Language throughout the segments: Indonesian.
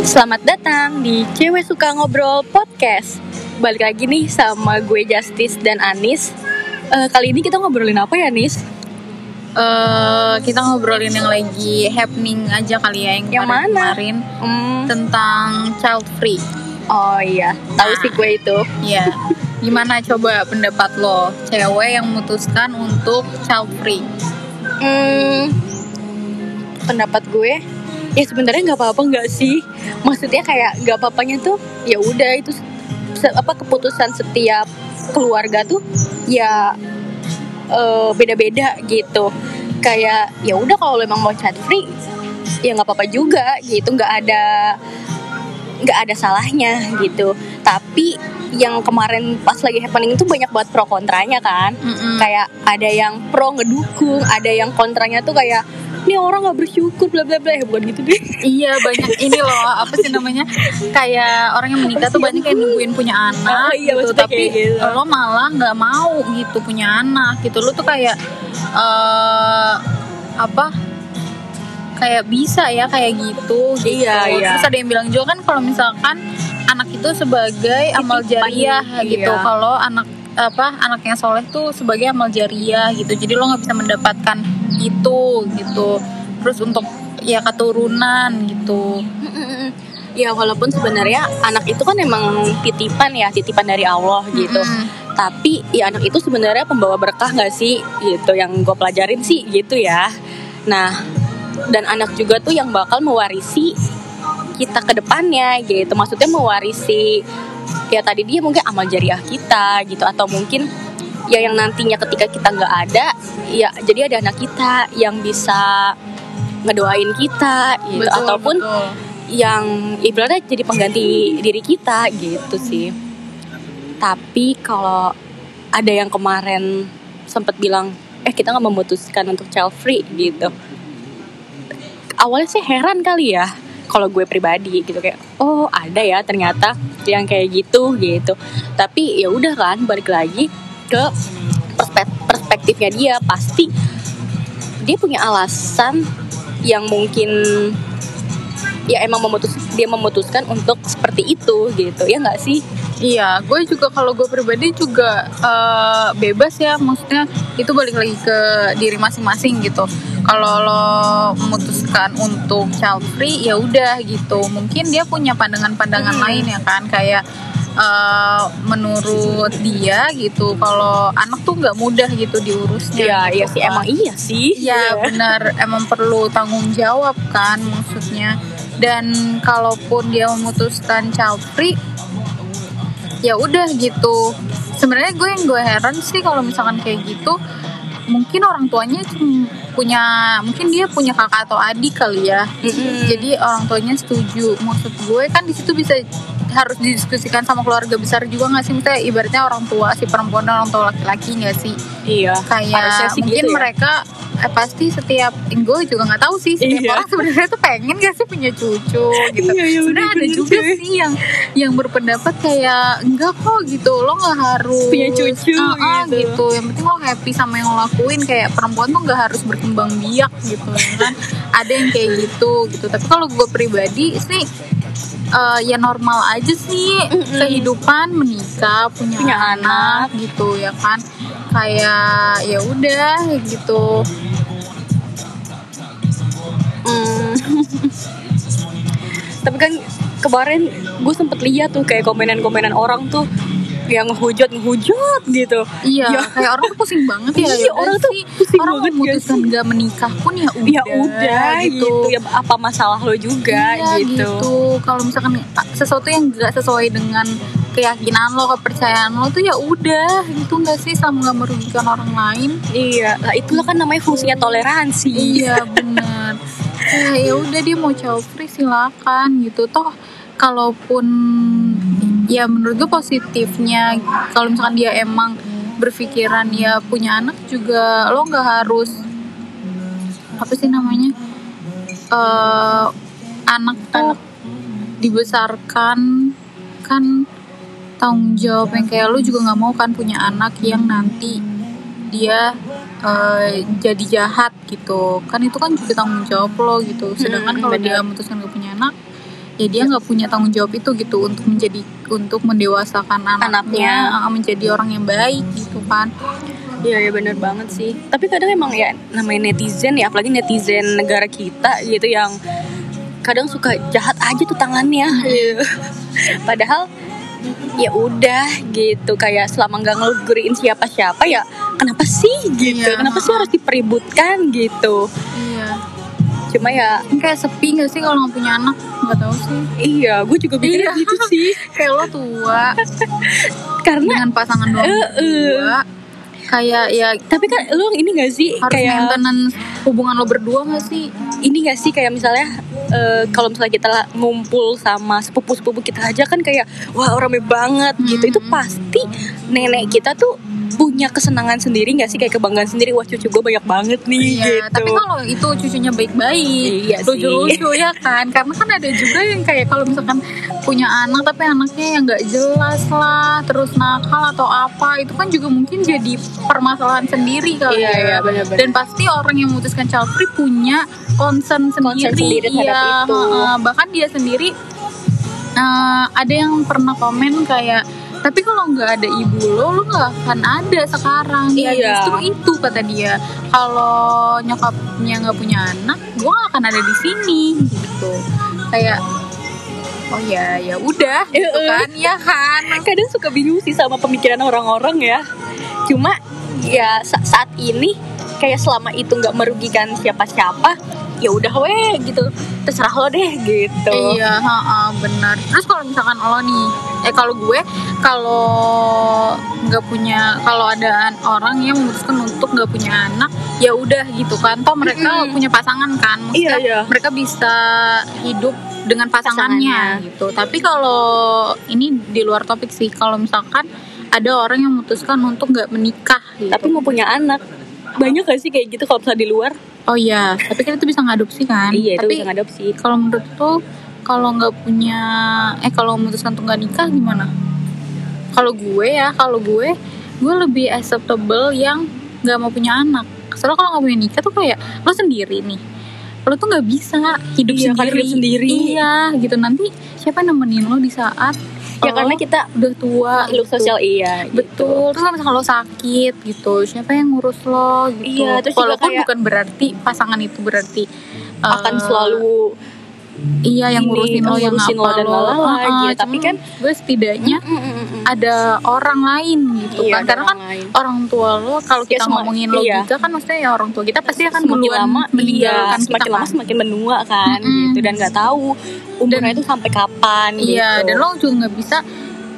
Selamat datang di Cewek Suka Ngobrol Podcast Balik lagi nih sama gue Justice dan Anis Eh, Kali ini kita ngobrolin apa ya Nis? eh kita ngobrolin yang lagi happening aja kali ya yang Yang mana? kemarin Hmm, tentang child free. oh iya, tahu sih gue itu Ya, gimana coba pendapat lo cewek yang memutuskan untuk child free? Hmm, pendapat gue ya sebenarnya nggak apa-apa nggak sih. Maksudnya kayak nggak apa-apanya tuh ya udah itu apa keputusan setiap keluarga tuh ya eh, beda-beda gitu. Kayak ya udah kalau emang mau child free ya nggak apa-apa juga gitu. Nggak ada nggak ada salahnya gitu. Tapi yang kemarin pas lagi happening itu banyak banget pro kontranya kan. Mm-mm. kayak ada yang pro ngedukung ada yang kontranya tuh kayak ini orang nggak bersyukur bla bla bla. Ya bukan gitu deh. Iya banyak ini loh apa sih namanya? Kayak orang yang menikah tuh banyak yang nungguin punya anak Oh, iya, gitu. tapi gitu. lo malah nggak mau gitu punya anak gitu. Lo tuh kayak eh apa? Kayak bisa ya kayak gitu gitu. Iya, iya. terus ada yang bilang juga kan kalau misalkan anak itu sebagai amal jariah gitu. iya. kalau anak apa anak yang soleh tuh sebagai amal jariah gitu. Jadi lo nggak bisa mendapatkan itu gitu. Terus untuk ya keturunan gitu. Ya walaupun sebenarnya anak itu kan emang titipan ya titipan dari Allah gitu. Mm-mm. tapi ya anak itu sebenarnya pembawa berkah nggak sih? Gitu yang gue pelajarin sih gitu ya. Nah dan anak juga tuh yang bakal mewarisi kita ke depannya gitu. Maksudnya mewarisi ya tadi dia mungkin amal jariah kita gitu. Atau mungkin ya yang nantinya ketika kita nggak ada ya jadi ada anak kita yang bisa ngedoain kita gitu Betul, ataupun betul. yang ibaratnya jadi pengganti diri kita gitu sih. Tapi kalau ada yang kemarin sempat bilang, eh kita nggak memutuskan untuk child free gitu. Awalnya sih heran kali ya, kalau gue pribadi gitu kayak, oh ada ya ternyata yang kayak gitu gitu. Tapi ya udah kan balik lagi ke perspek- perspektifnya dia pasti dia punya alasan yang mungkin ya emang memutus dia memutuskan untuk seperti itu gitu ya nggak sih Iya, gue juga kalau gue pribadi juga eh, bebas ya, maksudnya itu balik lagi ke diri masing-masing gitu. Kalau lo memutuskan untuk child free, ya udah gitu. Mungkin dia punya pandangan-pandangan Hmm. lain ya kan, kayak eh, menurut dia gitu. Kalau anak tuh nggak mudah gitu diurusnya. Iya gitu iya sih kan. emang iya sih Iya benar emang perlu tanggung jawab kan maksudnya dan kalaupun dia memutuskan child free ya udah gitu sebenarnya gue yang gue heran sih kalau misalkan kayak gitu mungkin orang tuanya punya mungkin dia punya kakak atau adik kali ya Mm-mm. jadi orang tuanya setuju maksud gue kan di situ bisa harus didiskusikan sama keluarga besar juga nggak sih misalnya ibaratnya orang tua si perempuan dan orang tua laki-laki nggak sih iya kayak sih mungkin gitu ya. mereka eh, pasti setiap gue juga nggak tahu sih setiap Iya. orang sebenarnya tuh pengen gak sih punya cucu gitu Iya, iya, sebenarnya ada juga sih. sih yang yang berpendapat kayak enggak kok gitu lo nggak harus Punya cucu, Ah, ah, gitu. gitu yang penting lo happy sama yang lo lakuin kayak perempuan tuh nggak harus berkembang biak gitu ya kan ada yang kayak gitu gitu tapi kalau gue pribadi sih eh, ya normal aja sih kehidupan menikah punya, Punya anak, gitu ya kan. Kayak ya udah gitu. Hmm. tapi kan kemarin gue sempet lihat tuh kayak komenan-komenan orang tuh yang ngehujat ngehujat gitu. Iya Ya. kayak orang tuh pusing banget ya Iya, ya orang tuh pusing orang banget gak memutuskan nggak menikah pun ya udah ya udah gitu. ya apa masalah lo juga Iya, gitu, kalau misalkan sesuatu yang nggak sesuai dengan keyakinan lo kepercayaan lo tuh ya udah gitu nggak sih? Sama nggak merugikan orang lain. Iya lah itulah kan namanya fungsinya toleransi. Iya bener. Eh, ya udah dia mau child free silakan gitu. Toh kalaupun ya menurut gue positifnya kalau misalkan dia emang berpikiran ya punya anak juga lo nggak harus apa sih namanya eh anak tuh dibesarkan kan tanggung jawab yang kayak lu juga nggak mau kan punya anak yang nanti dia eh, jadi jahat gitu. Kan itu kan juga tanggung jawab lo gitu. Sedangkan Hmm, kalau dia memutuskan gak punya anak ya dia nggak punya tanggung jawab itu gitu untuk menjadi untuk mendewasakan anaknya, Anaknya. uh, menjadi orang yang baik gitu kan Iya ya bener banget sih. Tapi kadang emang ya namanya netizen ya, apalagi netizen negara kita gitu yang kadang suka jahat aja tuh tangannya. gitu. Padahal ya udah gitu kayak selama nggak ngelugurin siapa-siapa ya kenapa sih gitu Iya, kenapa sih harus dipeributkan gitu iya cuma ya kayak sepi gak sih kalau nggak punya anak? Nggak tahu sih. Iya gue juga mikirnya Iya. gitu sih. Kayak lo tua. Karena dengan pasangan doang Eh, eh. berdua kayak ya tapi kan lu ini gak sih harus kayak maintenance hubungan lo berdua gak sih? Ini gak sih kayak misalnya eh, kalau misalnya kita ngumpul sama sepupu-sepupu kita aja kan kayak wah rame banget gitu. Itu Hmm. pasti nenek kita tuh punya kesenangan sendiri gak sih kayak kebanggaan sendiri wah cucu gue banyak banget nih Iya, gitu tapi kalau itu cucunya baik-baik, Iya lucu-lucu ya kan. Karena kan ada juga yang kayak kalau misalkan punya anak tapi anaknya yang nggak jelas lah, terus nakal atau apa, itu kan juga mungkin jadi permasalahan sendiri kali Iya, ya. iya, benar-benar. Dan pasti orang yang memutuskan child free punya concern sendiri, sendiri terhadap Iya, itu. bahkan dia sendiri eh, ada yang pernah komen kayak tapi kalau nggak ada ibu lo, lo nggak akan ada sekarang. Ya Iya. justru itu kata dia. Kalau nyokapnya nggak punya anak, gue gak akan ada di sini gitu. Kayak oh ya ya udah gitu eh. kan, ya kan. kadang suka bingung sih sama pemikiran orang-orang ya cuma ya sa- saat ini kayak selama itu nggak merugikan siapa-siapa ya udah weh gitu terserah lo deh gitu Iya, ha benar. Terus kalau misalkan lo nih, eh kalau gue kalau nggak punya, kalau ada an- orang yang memutuskan untuk nggak punya anak, ya udah gitu kan. Toh mereka Mm-mm. punya pasangan kan, maksudnya Iya, iya. mereka bisa hidup dengan pasangannya, Pasangannya. gitu. Tapi kalau ini di luar topik sih, kalau misalkan ada orang yang memutuskan untuk nggak menikah, gitu. tapi mau punya anak banyak gak sih kayak gitu kalau misalnya di luar oh iya, tapi kan itu bisa ngadopsi kan? iya itu tapi bisa ngadopsi. kalau menurut tuh kalau nggak punya eh kalau memutuskan untuk nggak nikah gimana? Kalau gue ya kalau gue gue lebih acceptable yang nggak mau punya anak. Soalnya kalau nggak punya nikah tuh kayak lo sendiri nih. Lo tuh nggak bisa hidup Iya, sendiri. sendiri. iya gitu. Nanti siapa nemenin lo di saat ya karena kita udah tua makhluk gitu. sosial iya gitu. Betul, terus kalau misalkan lo sakit gitu, siapa yang ngurus lo gitu. Iya, terus juga Walaupun kayak- bukan berarti pasangan itu berarti akan eh, selalu iya yang ngurusin lo yang ngurusin lo dan lalala Ah, ah, gitu. Tapi cuma kan gue setidaknya ada orang lain gitu Iya, kan karena kan orang lain. orang tua lo kalau Ya, kita semua- ngomongin iya. logika kan maksudnya ya orang tua kita pasti akan semakin lama meninggalkan iya, semakin kita lama kan. semakin menua kan Mm-mm. gitu dan nggak tahu umurnya Dan- itu sampai kapan Iya, gitu. dan lo juga nggak bisa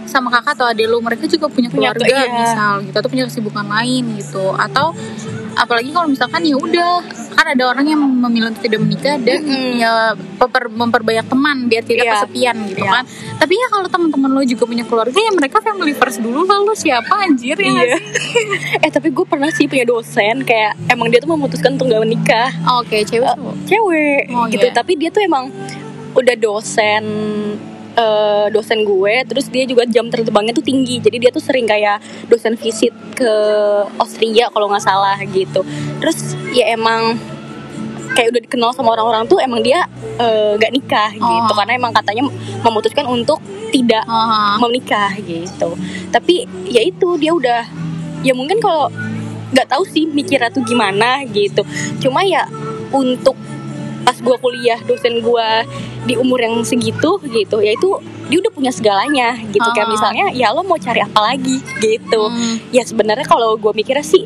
sama kakak atau adik lo mereka juga punya Punya ke- keluarga iya. misal gitu atau punya kesibukan lain gitu atau apalagi kalau misalkan ya udah kan ada orang yang memilih untuk tidak menikah dan Mm-mm. ya memper- memperbanyak teman biar tidak Iya. kesepian gitu Iya. kan tapi ya kalau teman-teman lo juga punya keluarga ya mereka family first dulu lalu siapa anjir ya sih? eh tapi gue pernah sih punya dosen kayak emang dia tuh memutuskan untuk gak menikah oke cewek Eh, cowok? cewek Oh, gitu iya. tapi dia tuh emang udah dosen eh, dosen gue terus dia juga jam terbangnya tuh tinggi. Jadi dia tuh sering kayak dosen visit ke Austria kalau nggak salah gitu. Terus ya emang kayak udah dikenal sama orang-orang tuh emang dia eh, nggak nikah gitu. Oh. karena emang katanya memutuskan untuk tidak Aha. menikah gitu. Tapi ya itu dia udah ya mungkin kalau nggak tahu sih mikirnya tuh gimana gitu. Cuma ya untuk pas gua kuliah dosen gua di umur yang segitu gitu ya itu dia udah punya segalanya gitu. Kayak Ah. misalnya ya lo mau cari apa lagi? gitu. Hmm. ya sebenarnya kalau gue mikirnya sih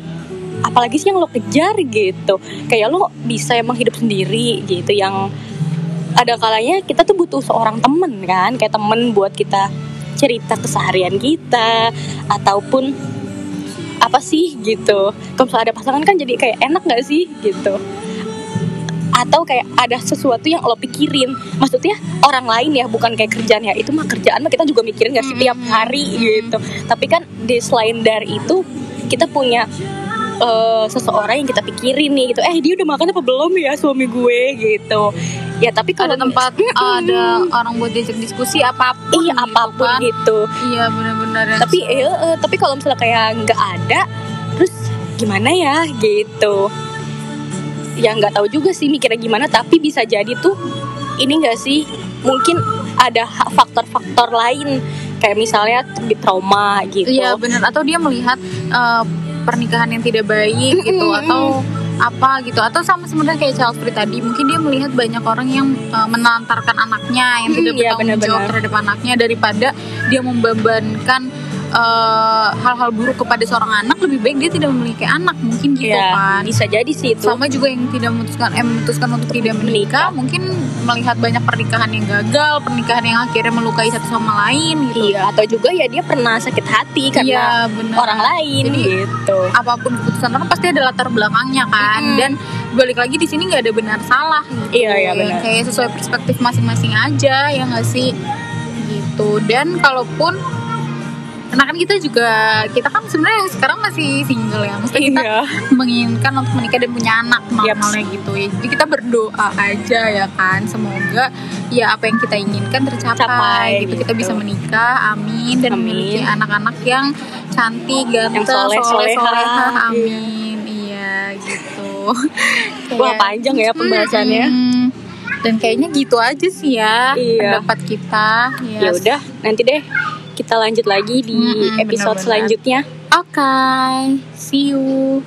apalagi sih yang lo kejar gitu. Kayak lo bisa emang hidup sendiri gitu yang ada kalanya kita tuh butuh seorang temen kan kayak temen buat kita cerita keseharian kita ataupun apa sih gitu. Kalau misalnya ada pasangan kan jadi kayak enak gak sih gitu atau kayak ada sesuatu yang lo pikirin. Maksudnya orang lain ya bukan kayak kerjaan ya. Itu mah kerjaan mah kita juga mikirin gak sih tiap hari gitu. Tapi kan di selain dari itu kita punya eh, seseorang yang kita pikirin nih gitu. Eh dia udah makan apa belum ya suami gue? Gitu. Ya tapi kalau ada tempat ada orang buat diajak diskusi apa pun iya gitu apa pun kan. gitu. Iya benar-benar tapi eh, eh, tapi kalau misalnya kayak nggak ada terus gimana ya gitu ya nggak tahu juga sih mikirnya gimana tapi bisa jadi tuh ini enggak sih? Mungkin ada faktor-faktor lain. Kayak misalnya di trauma gitu. Iya benar atau dia melihat eh, pernikahan yang tidak baik gitu atau apa gitu. Atau sama sebenarnya kayak child free tadi mungkin dia melihat banyak orang yang eh, menelantarkan anaknya yang tidak iya, bertanggung jawab benar-benar. terhadap anaknya daripada dia membebankan eh, hal-hal buruk kepada seorang anak lebih baik dia tidak memiliki anak mungkin gitu Iya, kan. bisa jadi sih itu. Sama juga yang tidak memutuskan eh memutuskan untuk tidak menikah. mungkin melihat banyak pernikahan yang gagal pernikahan yang akhirnya melukai satu sama lain gitu. Iya atau juga ya dia pernah sakit hati karena Iya, benar. orang lain Jadi, gitu. apa pun keputusan orang pasti ada latar belakangnya kan. Mm-mm. dan balik lagi di sini nggak ada benar salah gitu. Iya, iya, Ya, benar. kayak sesuai perspektif masing-masing aja ya nggak sih? Gitu. Dan kalaupun karena kan kita juga kita kan sebenarnya sekarang masih single ya maksudnya kita Iya. menginginkan untuk menikah dan punya anak normalnya gitu ya jadi kita berdoa aja ya kan semoga ya apa yang kita inginkan tercapai Capai, gitu. kita gitu. bisa menikah amin dan Amin. memiliki anak-anak yang cantik ganteng soleh, soleh soleha amin iya gitu wah Kayak- panjang ya pembahasannya Mm-mm. dan kayaknya gitu aja sih ya Iya. pendapat kita ya udah nanti deh kita lanjut lagi di Mm-mm, episode benar-benar. selanjutnya oke see you